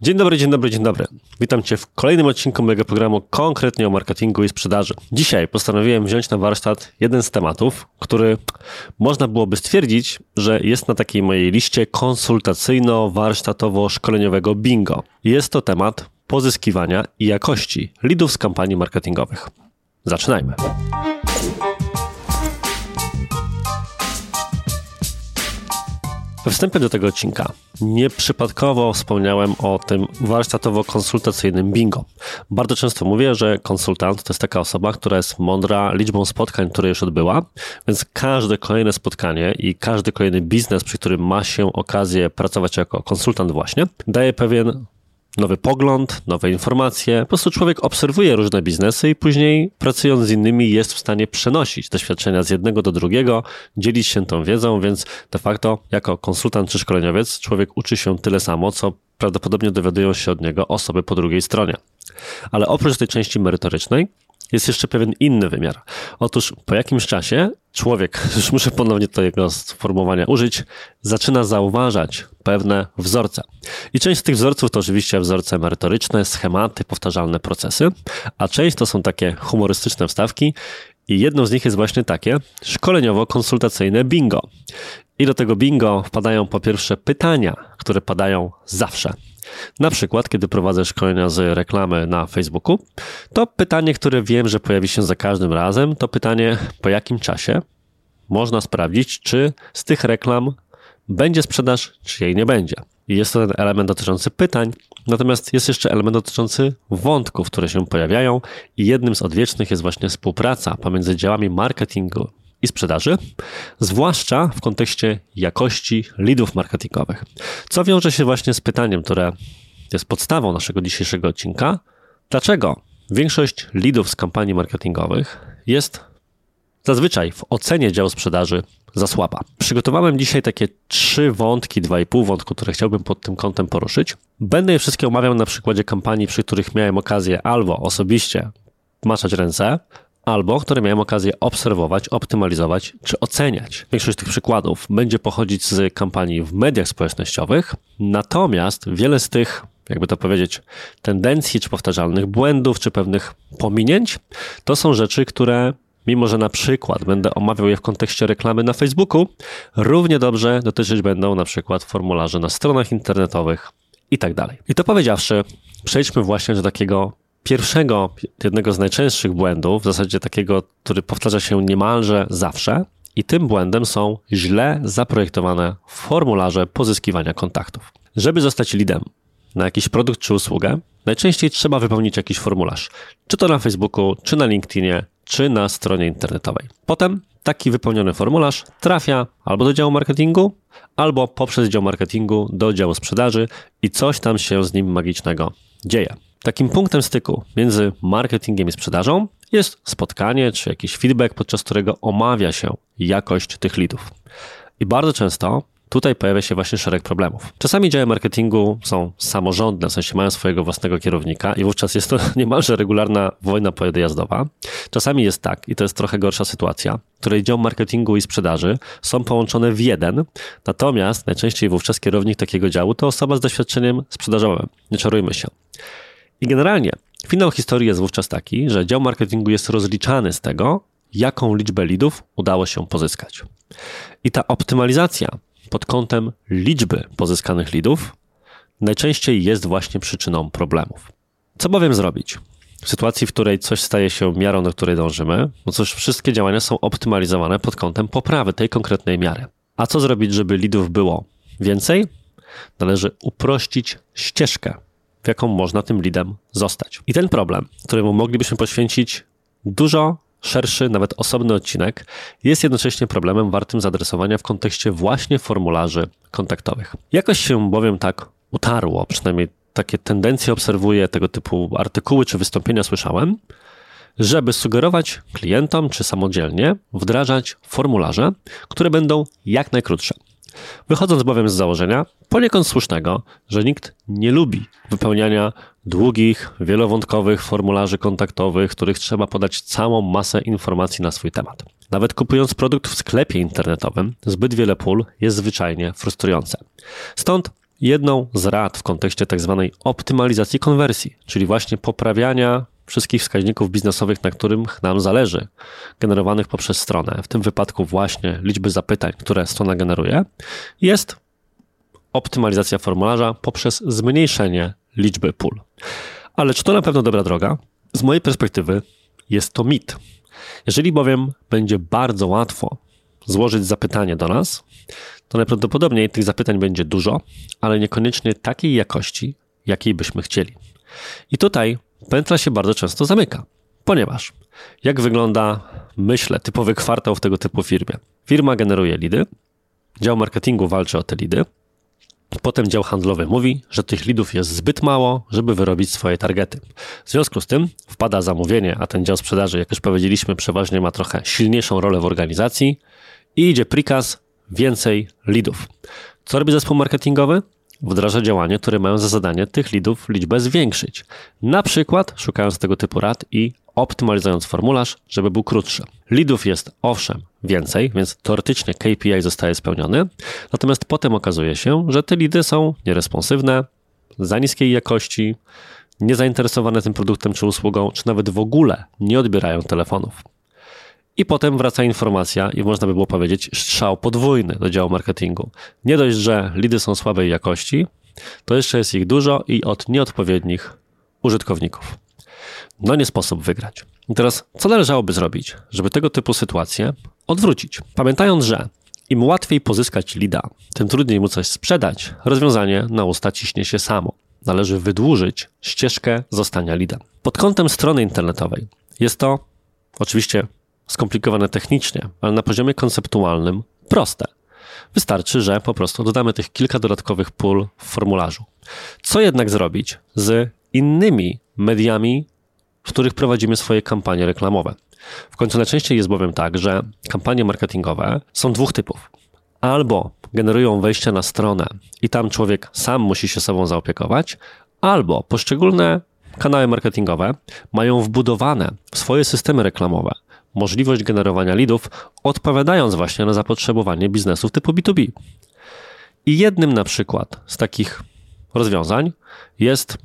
Dzień dobry, dzień dobry, dzień dobry. Witam Cię w kolejnym odcinku mojego programu konkretnie o marketingu i sprzedaży. Dzisiaj postanowiłem wziąć na warsztat jeden z tematów, który można byłoby stwierdzić, że jest na takiej mojej liście konsultacyjno-warsztatowo-szkoleniowego bingo. Jest to temat pozyskiwania i jakości lidów z kampanii marketingowych. Zaczynajmy. We wstępie do tego odcinka nieprzypadkowo wspomniałem o tym warsztatowo-konsultacyjnym bingo. Bardzo często mówię, że konsultant to jest taka osoba, która jest mądra liczbą spotkań, które już odbyła, więc każde kolejne spotkanie i każdy kolejny biznes, przy którym ma się okazję pracować jako konsultant właśnie, daje pewien nowy pogląd, nowe informacje. Po prostu człowiek obserwuje różne biznesy i później pracując z innymi jest w stanie przenosić doświadczenia z jednego do drugiego, dzielić się tą wiedzą, więc de facto jako konsultant czy szkoleniowiec człowiek uczy się tyle samo, co prawdopodobnie dowiadują się od niego osoby po drugiej stronie. Ale oprócz tej części merytorycznej, jest jeszcze pewien inny wymiar. Otóż po jakimś czasie człowiek, już muszę ponownie tego sformułowania użyć, zaczyna zauważać pewne wzorce. I część z tych wzorców to oczywiście wzorce merytoryczne, schematy, powtarzalne procesy, a część to są takie humorystyczne wstawki i jedną z nich jest właśnie takie szkoleniowo-konsultacyjne bingo. I do tego bingo wpadają po pierwsze pytania, które padają zawsze. Na przykład, kiedy prowadzę szkolenia z reklamy na Facebooku, to pytanie, które wiem, że pojawi się za każdym razem, to pytanie, po jakim czasie można sprawdzić, czy z tych reklam będzie sprzedaż, czy jej nie będzie. I jest to ten element dotyczący pytań, natomiast jest jeszcze element dotyczący wątków, które się pojawiają, i jednym z odwiecznych jest właśnie współpraca pomiędzy działami marketingu i sprzedaży, zwłaszcza w kontekście jakości leadów marketingowych. Co wiąże się właśnie z pytaniem, które jest podstawą naszego dzisiejszego odcinka. Dlaczego większość leadów z kampanii marketingowych jest zazwyczaj w ocenie działu sprzedaży za słaba? Przygotowałem dzisiaj takie trzy wątki, dwa i pół wątku, które chciałbym pod tym kątem poruszyć. Będę je wszystkie omawiał na przykładzie kampanii, przy których miałem okazję albo osobiście maczać ręce, albo które miałem okazję obserwować, optymalizować czy oceniać. Większość tych przykładów będzie pochodzić z kampanii w mediach społecznościowych, natomiast wiele z tych jakby to powiedzieć, tendencji, czy powtarzalnych błędów, czy pewnych pominięć, to są rzeczy, które mimo że na przykład będę omawiał je w kontekście reklamy na Facebooku, równie dobrze dotyczyć będą na przykład formularzy na stronach internetowych i tak dalej. I to powiedziawszy, przejdźmy właśnie do takiego pierwszego, jednego z najczęstszych błędów, w zasadzie takiego, który powtarza się niemalże zawsze, i tym błędem są źle zaprojektowane formularze pozyskiwania kontaktów. Żeby zostać lidem na jakiś produkt czy usługę, najczęściej trzeba wypełnić jakiś formularz, czy to na Facebooku, czy na LinkedInie, czy na stronie internetowej. Potem taki wypełniony formularz trafia albo do działu marketingu, albo poprzez dział marketingu do działu sprzedaży i coś tam się z nim magicznego dzieje. Takim punktem styku między marketingiem i sprzedażą jest spotkanie czy jakiś feedback, podczas którego omawia się jakość tych leadów. I bardzo często tutaj pojawia się właśnie szereg problemów. Czasami działy marketingu są samorządne, w sensie mają swojego własnego kierownika i wówczas jest to niemalże regularna wojna podjazdowa. Czasami jest tak, i to jest trochę gorsza sytuacja, której dział marketingu i sprzedaży są połączone w jeden, natomiast najczęściej wówczas kierownik takiego działu to osoba z doświadczeniem sprzedażowym. Nie czarujmy się. I generalnie finał historii jest wówczas taki, że dział marketingu jest rozliczany z tego, jaką liczbę lidów udało się pozyskać. I ta optymalizacja pod kątem liczby pozyskanych lidów najczęściej jest właśnie przyczyną problemów. Co bowiem zrobić? W sytuacji, w której coś staje się miarą, do której dążymy, no cóż, wszystkie działania są optymalizowane pod kątem poprawy tej konkretnej miary. A co zrobić, żeby lidów było więcej? Należy uprościć ścieżkę w jaką można tym lidem zostać. I ten problem, któremu moglibyśmy poświęcić dużo szerszy, nawet osobny odcinek, jest jednocześnie problemem wartym zaadresowania w kontekście właśnie formularzy kontaktowych. Jakoś się bowiem tak utarło, przynajmniej takie tendencje obserwuję, tego typu artykuły czy wystąpienia słyszałem, żeby sugerować klientom czy samodzielnie wdrażać formularze, które będą jak najkrótsze. Wychodząc bowiem z założenia, poniekąd słusznego, że nikt nie lubi wypełniania długich, wielowątkowych formularzy kontaktowych, w których trzeba podać całą masę informacji na swój temat. Nawet kupując produkt w sklepie internetowym, zbyt wiele pól jest zwyczajnie frustrujące. Stąd jedną z rad w kontekście tak zwanej optymalizacji konwersji, czyli właśnie poprawiania wszystkich wskaźników biznesowych, na których nam zależy, generowanych poprzez stronę, w tym wypadku właśnie liczby zapytań, które strona generuje, jest optymalizacja formularza poprzez zmniejszenie liczby pól. Ale czy to na pewno dobra droga? Z mojej perspektywy jest to mit. Jeżeli bowiem będzie bardzo łatwo złożyć zapytanie do nas, to najprawdopodobniej tych zapytań będzie dużo, ale niekoniecznie takiej jakości, jakiej byśmy chcieli. I tutaj pętla się bardzo często zamyka, ponieważ jak wygląda, myślę, typowy kwartał w tego typu firmie? Firma generuje lidy, dział marketingu walczy o te lidy, Potem dział handlowy mówi, że tych lidów jest zbyt mało, żeby wyrobić swoje targety. W związku z tym wpada zamówienie, a ten dział sprzedaży, jak już powiedzieliśmy, przeważnie ma trochę silniejszą rolę w organizacji i idzie prikaz więcej lidów. Co robi zespół marketingowy? Wdraża działania, które mają za zadanie tych lidów liczbę zwiększyć. Na przykład szukając tego typu rad i optymalizując formularz, żeby był krótszy. Lidów jest owszem więcej, więc teoretycznie KPI zostaje spełniony, natomiast potem okazuje się, że te lidy są nieresponsywne, za niskiej jakości, niezainteresowane tym produktem czy usługą, czy nawet w ogóle nie odbierają telefonów. I potem wraca informacja i można by było powiedzieć strzał podwójny do działu marketingu. Nie dość, że lidy są słabej jakości, to jeszcze jest ich dużo i od nieodpowiednich użytkowników. No nie sposób wygrać. I teraz, co należałoby zrobić, żeby tego typu sytuacje odwrócić? Pamiętając, że im łatwiej pozyskać lida, tym trudniej mu coś sprzedać, rozwiązanie na usta ciśnie się samo. Należy wydłużyć ścieżkę zostania lidem. Pod kątem strony internetowej jest to oczywiście skomplikowane technicznie, ale na poziomie konceptualnym proste. Wystarczy, że po prostu dodamy tych kilka dodatkowych pól w formularzu. Co jednak zrobić z innymi mediami, w których prowadzimy swoje kampanie reklamowe? W końcu najczęściej jest bowiem tak, że kampanie marketingowe są dwóch typów. Albo generują wejście na stronę i tam człowiek sam musi się sobą zaopiekować, albo poszczególne kanały marketingowe mają wbudowane swoje systemy reklamowe możliwość generowania leadów, odpowiadając właśnie na zapotrzebowanie biznesów typu B2B. I jednym na przykład z takich rozwiązań jest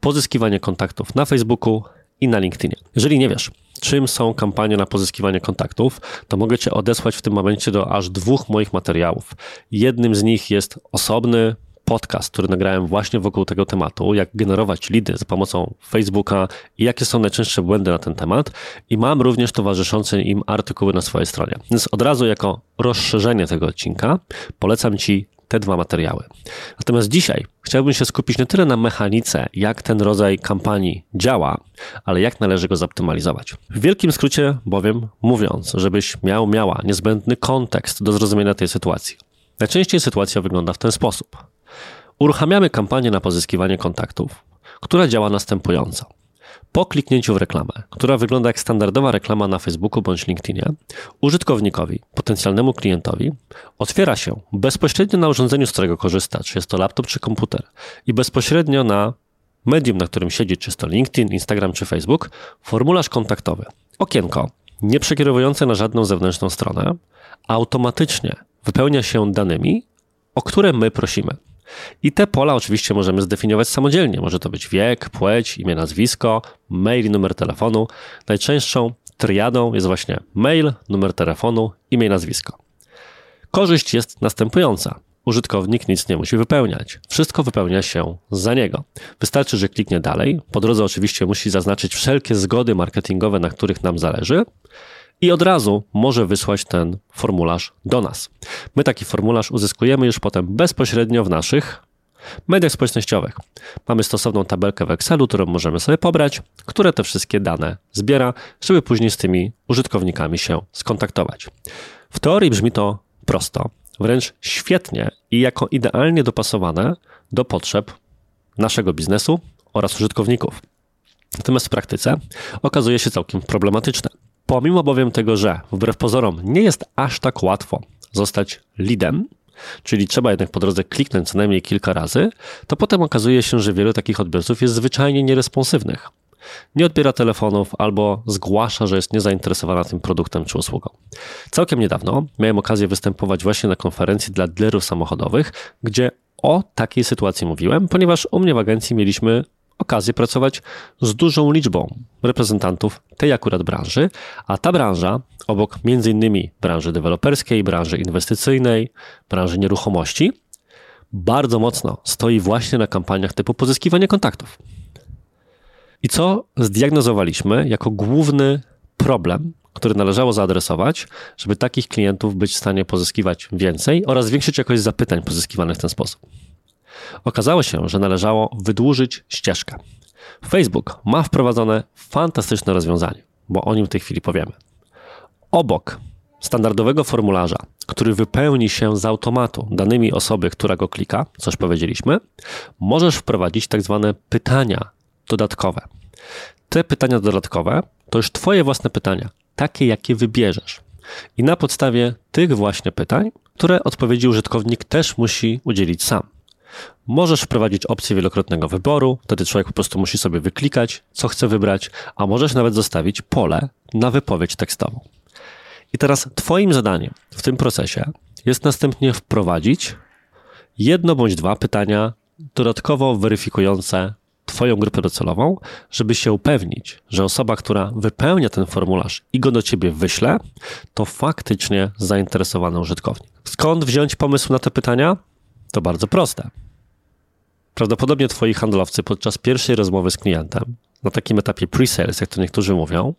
pozyskiwanie kontaktów na Facebooku i na LinkedInie. Jeżeli nie wiesz, czym są kampanie na pozyskiwanie kontaktów, to mogę Cię odesłać w tym momencie do aż dwóch moich materiałów. Jednym z nich jest osobny podcast, który nagrałem właśnie wokół tego tematu, jak generować lidy za pomocą Facebooka i jakie są najczęstsze błędy na ten temat. I mam również towarzyszące im artykuły na swojej stronie. Więc od razu jako rozszerzenie tego odcinka polecam Ci te dwa materiały. Natomiast dzisiaj chciałbym się skupić nie tyle na mechanice, jak ten rodzaj kampanii działa, ale jak należy go zoptymalizować. W wielkim skrócie bowiem mówiąc, żebyś miał, miała niezbędny kontekst do zrozumienia tej sytuacji. Najczęściej sytuacja wygląda w ten sposób. Uruchamiamy kampanię na pozyskiwanie kontaktów, która działa następująco. Po kliknięciu w reklamę, która wygląda jak standardowa reklama na Facebooku bądź LinkedInie, użytkownikowi, potencjalnemu klientowi, otwiera się bezpośrednio na urządzeniu, z którego korzysta, czy jest to laptop czy komputer, i bezpośrednio na medium, na którym siedzi, czy jest to LinkedIn, Instagram czy Facebook, formularz kontaktowy. Okienko, nie przekierowujące na żadną zewnętrzną stronę, automatycznie wypełnia się danymi, o które my prosimy. I te pola oczywiście możemy zdefiniować samodzielnie. Może to być wiek, płeć, imię, nazwisko, mail i numer telefonu. Najczęstszą triadą jest właśnie mail, numer telefonu, imię nazwisko. Korzyść jest następująca. Użytkownik nic nie musi wypełniać. Wszystko wypełnia się za niego. Wystarczy, że kliknie dalej. Po drodze oczywiście musi zaznaczyć wszelkie zgody marketingowe, na których nam zależy i od razu może wysłać ten formularz do nas. My taki formularz uzyskujemy już potem bezpośrednio w naszych mediach społecznościowych. Mamy stosowną tabelkę w Excelu, którą możemy sobie pobrać, które te wszystkie dane zbiera, żeby później z tymi użytkownikami się skontaktować. W teorii brzmi to prosto, wręcz świetnie i jako idealnie dopasowane do potrzeb naszego biznesu oraz użytkowników. Natomiast w praktyce okazuje się całkiem problematyczne. Pomimo bowiem tego, że wbrew pozorom nie jest aż tak łatwo zostać leadem, czyli trzeba jednak po drodze kliknąć co najmniej kilka razy, to potem okazuje się, że wielu takich odbiorców jest zwyczajnie nieresponsywnych. Nie odbiera telefonów albo zgłasza, że jest niezainteresowana tym produktem czy usługą. Całkiem niedawno miałem okazję występować właśnie na konferencji dla dealerów samochodowych, gdzie o takiej sytuacji mówiłem, ponieważ u mnie w agencji mieliśmy okazję pracować z dużą liczbą reprezentantów tej akurat branży, a ta branża, obok innymi branży deweloperskiej, branży inwestycyjnej, branży nieruchomości, bardzo mocno stoi właśnie na kampaniach typu pozyskiwanie kontaktów. I co zdiagnozowaliśmy jako główny problem, który należało zaadresować, żeby takich klientów być w stanie pozyskiwać więcej oraz zwiększyć jakość zapytań pozyskiwanych w ten sposób. Okazało się, że należało wydłużyć ścieżkę. Facebook ma wprowadzone fantastyczne rozwiązanie, bo o nim w tej chwili powiemy. Obok standardowego formularza, który wypełni się z automatu danymi osoby, która go klika, coś powiedzieliśmy, możesz wprowadzić tak zwane pytania dodatkowe. Te pytania dodatkowe to już Twoje własne pytania, takie jakie wybierzesz. I na podstawie tych właśnie pytań, które odpowiedzi użytkownik też musi udzielić sam. Możesz wprowadzić opcję wielokrotnego wyboru, wtedy człowiek po prostu musi sobie wyklikać, co chce wybrać, a możesz nawet zostawić pole na wypowiedź tekstową. I teraz Twoim zadaniem w tym procesie jest następnie wprowadzić jedno bądź dwa pytania dodatkowo weryfikujące Twoją grupę docelową, żeby się upewnić, że osoba, która wypełnia ten formularz i go do Ciebie wyśle, to faktycznie zainteresowany użytkownik. Skąd wziąć pomysł na te pytania? To bardzo proste. Prawdopodobnie Twoi handlowcy podczas pierwszej rozmowy z klientem, na takim etapie pre-sales, jak to niektórzy mówią,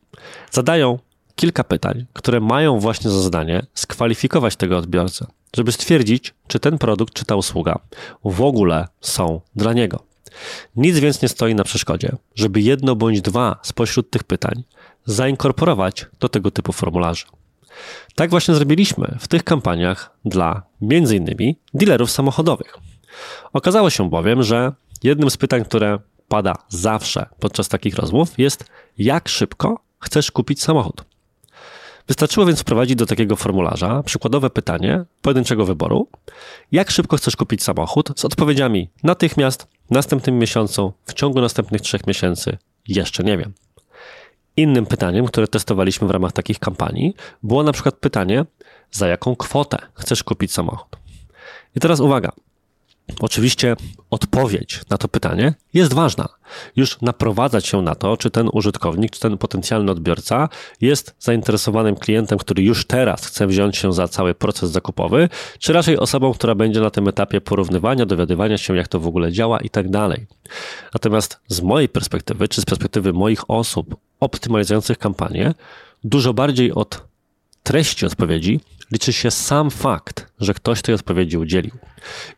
zadają kilka pytań, które mają właśnie za zadanie skwalifikować tego odbiorcę, żeby stwierdzić, czy ten produkt, czy ta usługa w ogóle są dla niego. Nic więc nie stoi na przeszkodzie, żeby jedno bądź dwa spośród tych pytań zainkorporować do tego typu formularzy. Tak właśnie zrobiliśmy w tych kampaniach dla m.in. dealerów samochodowych. Okazało się bowiem, że jednym z pytań, które pada zawsze podczas takich rozmów jest jak szybko chcesz kupić samochód. Wystarczyło więc wprowadzić do takiego formularza przykładowe pytanie pojedynczego wyboru: jak szybko chcesz kupić samochód z odpowiedziami natychmiast, w następnym miesiącu, w ciągu następnych trzech miesięcy, jeszcze nie wiem. Innym pytaniem, które testowaliśmy w ramach takich kampanii, było na przykład pytanie, za jaką kwotę chcesz kupić samochód. I teraz uwaga, Oczywiście odpowiedź na to pytanie jest ważna. Już naprowadzać się na to, czy ten użytkownik, czy ten potencjalny odbiorca jest zainteresowanym klientem, który już teraz chce wziąć się za cały proces zakupowy, czy raczej osobą, która będzie na tym etapie porównywania, dowiadywania się, jak to w ogóle działa i tak dalej. Natomiast z mojej perspektywy, czy z perspektywy moich osób optymalizujących kampanię, dużo bardziej od treści odpowiedzi liczy się sam fakt, że ktoś tej odpowiedzi udzielił.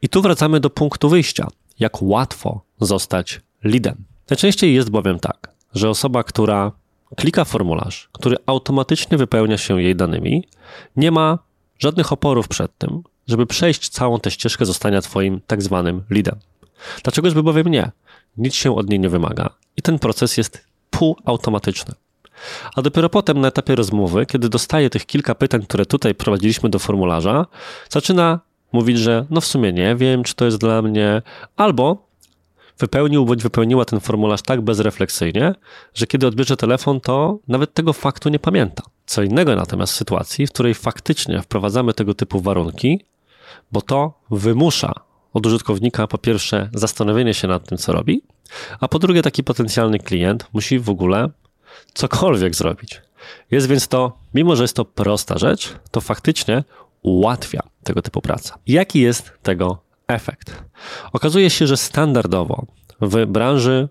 I tu wracamy do punktu wyjścia. Jak łatwo zostać lidem. Najczęściej jest bowiem tak, że osoba, która klika formularz, który automatycznie wypełnia się jej danymi, nie ma żadnych oporów przed tym, żeby przejść całą tę ścieżkę zostania Twoim tak zwanym lidem. Dlaczegoż by bowiem nie? Nic się od niej nie wymaga i ten proces jest półautomatyczny. A dopiero potem na etapie rozmowy, kiedy dostaje tych kilka pytań, które tutaj prowadziliśmy do formularza, zaczyna mówić, że no w sumie nie wiem, czy to jest dla mnie, albo wypełnił bądź wypełniła ten formularz tak bezrefleksyjnie, że kiedy odbierze telefon, to nawet tego faktu nie pamięta. Co innego natomiast w sytuacji, w której faktycznie wprowadzamy tego typu warunki, bo to wymusza od użytkownika po pierwsze zastanowienie się nad tym, co robi, a po drugie taki potencjalny klient musi w ogóle cokolwiek zrobić. Jest więc to, mimo że jest to prosta rzecz, to faktycznie ułatwia tego typu praca. Jaki jest tego efekt? Okazuje się, że standardowo w branży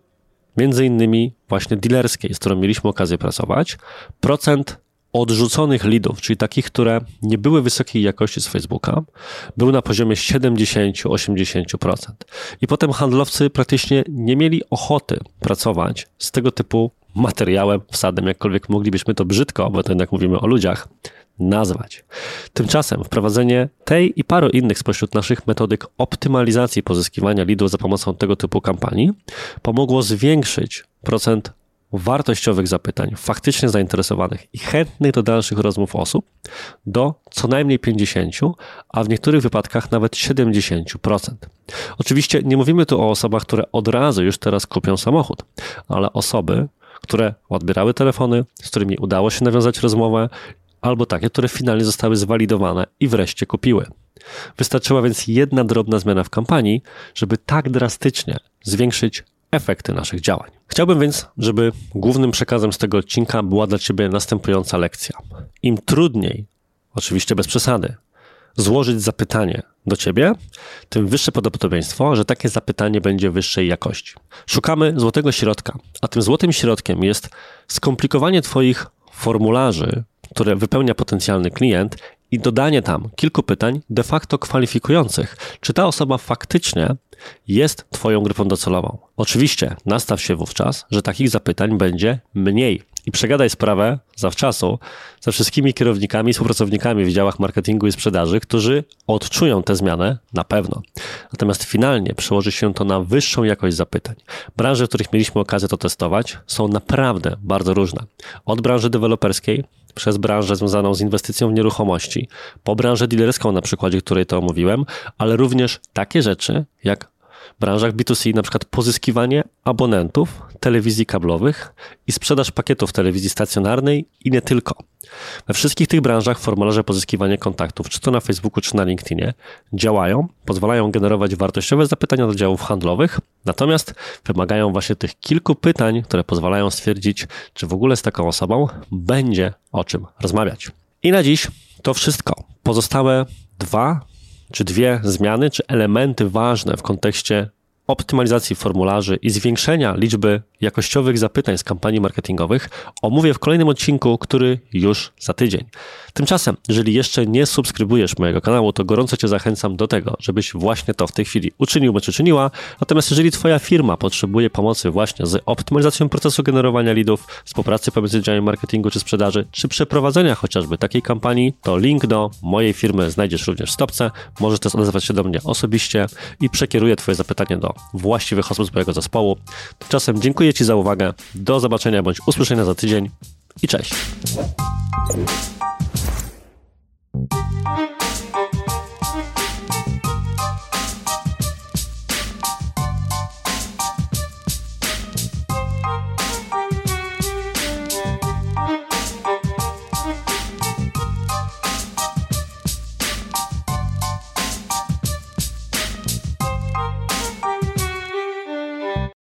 między innymi właśnie dealerskiej, z którą mieliśmy okazję pracować, procent odrzuconych leadów, czyli takich, które nie były wysokiej jakości z Facebooka, był na poziomie 70-80%. I potem handlowcy praktycznie nie mieli ochoty pracować z tego typu materiałem, wsadem, jakkolwiek moglibyśmy to brzydko, bo to jednak mówimy o ludziach, nazwać. Tymczasem wprowadzenie tej i paru innych spośród naszych metodyk optymalizacji pozyskiwania lidów za pomocą tego typu kampanii pomogło zwiększyć procent wartościowych zapytań, faktycznie zainteresowanych i chętnych do dalszych rozmów osób do co najmniej 50, a w niektórych wypadkach nawet 70%. Oczywiście nie mówimy tu o osobach, które od razu już teraz kupią samochód, ale osoby, które odbierały telefony, z którymi udało się nawiązać rozmowę, albo takie, które finalnie zostały zwalidowane i wreszcie kupiły. Wystarczyła więc jedna drobna zmiana w kampanii, żeby tak drastycznie zwiększyć efekty naszych działań. Chciałbym więc, żeby głównym przekazem z tego odcinka była dla Ciebie następująca lekcja. Im trudniej, oczywiście bez przesady, złożyć zapytanie do Ciebie, tym wyższe prawdopodobieństwo, że takie zapytanie będzie wyższej jakości. Szukamy złotego środka, a tym złotym środkiem jest skomplikowanie Twoich formularzy, które wypełnia potencjalny klient i dodanie tam kilku pytań de facto kwalifikujących, czy ta osoba faktycznie jest Twoją grupą docelową. Oczywiście nastaw się wówczas, że takich zapytań będzie mniej i przegadaj sprawę zawczasu ze wszystkimi kierownikami i współpracownikami w działach marketingu i sprzedaży, którzy odczują tę zmianę na pewno. Natomiast finalnie przełoży się to na wyższą jakość zapytań. Branże, w których mieliśmy okazję to testować, są naprawdę bardzo różne. Od branży deweloperskiej przez branżę związaną z inwestycją w nieruchomości, po branżę dealerską na przykładzie, której to omówiłem, ale również takie rzeczy jak branżach B2C, na przykład pozyskiwanie abonentów telewizji kablowych i sprzedaż pakietów telewizji stacjonarnej i nie tylko. We wszystkich tych branżach formularze pozyskiwania kontaktów, czy to na Facebooku, czy na LinkedInie, działają, pozwalają generować wartościowe zapytania do działów handlowych, natomiast wymagają właśnie tych kilku pytań, które pozwalają stwierdzić, czy w ogóle z taką osobą będzie o czym rozmawiać. I na dziś to wszystko. Pozostałe dwa czy dwie zmiany, czy elementy ważne w kontekście optymalizacji formularzy i zwiększenia liczby jakościowych zapytań z kampanii marketingowych omówię w kolejnym odcinku, który już za tydzień. Tymczasem, jeżeli jeszcze nie subskrybujesz mojego kanału, to gorąco Cię zachęcam do tego, żebyś właśnie to w tej chwili uczynił bądź uczyniła. Natomiast jeżeli Twoja firma potrzebuje pomocy właśnie z optymalizacją procesu generowania leadów, współpracy pomiędzy działem marketingu czy sprzedaży, czy przeprowadzenia chociażby takiej kampanii, to link do mojej firmy znajdziesz również w stopce. Możesz też odezwać się do mnie osobiście i przekieruję Twoje zapytanie do właściwych osób z mojego zespołu. Tymczasem Dziękuję Ci za uwagę. Do zobaczenia bądź usłyszenia za tydzień i cześć.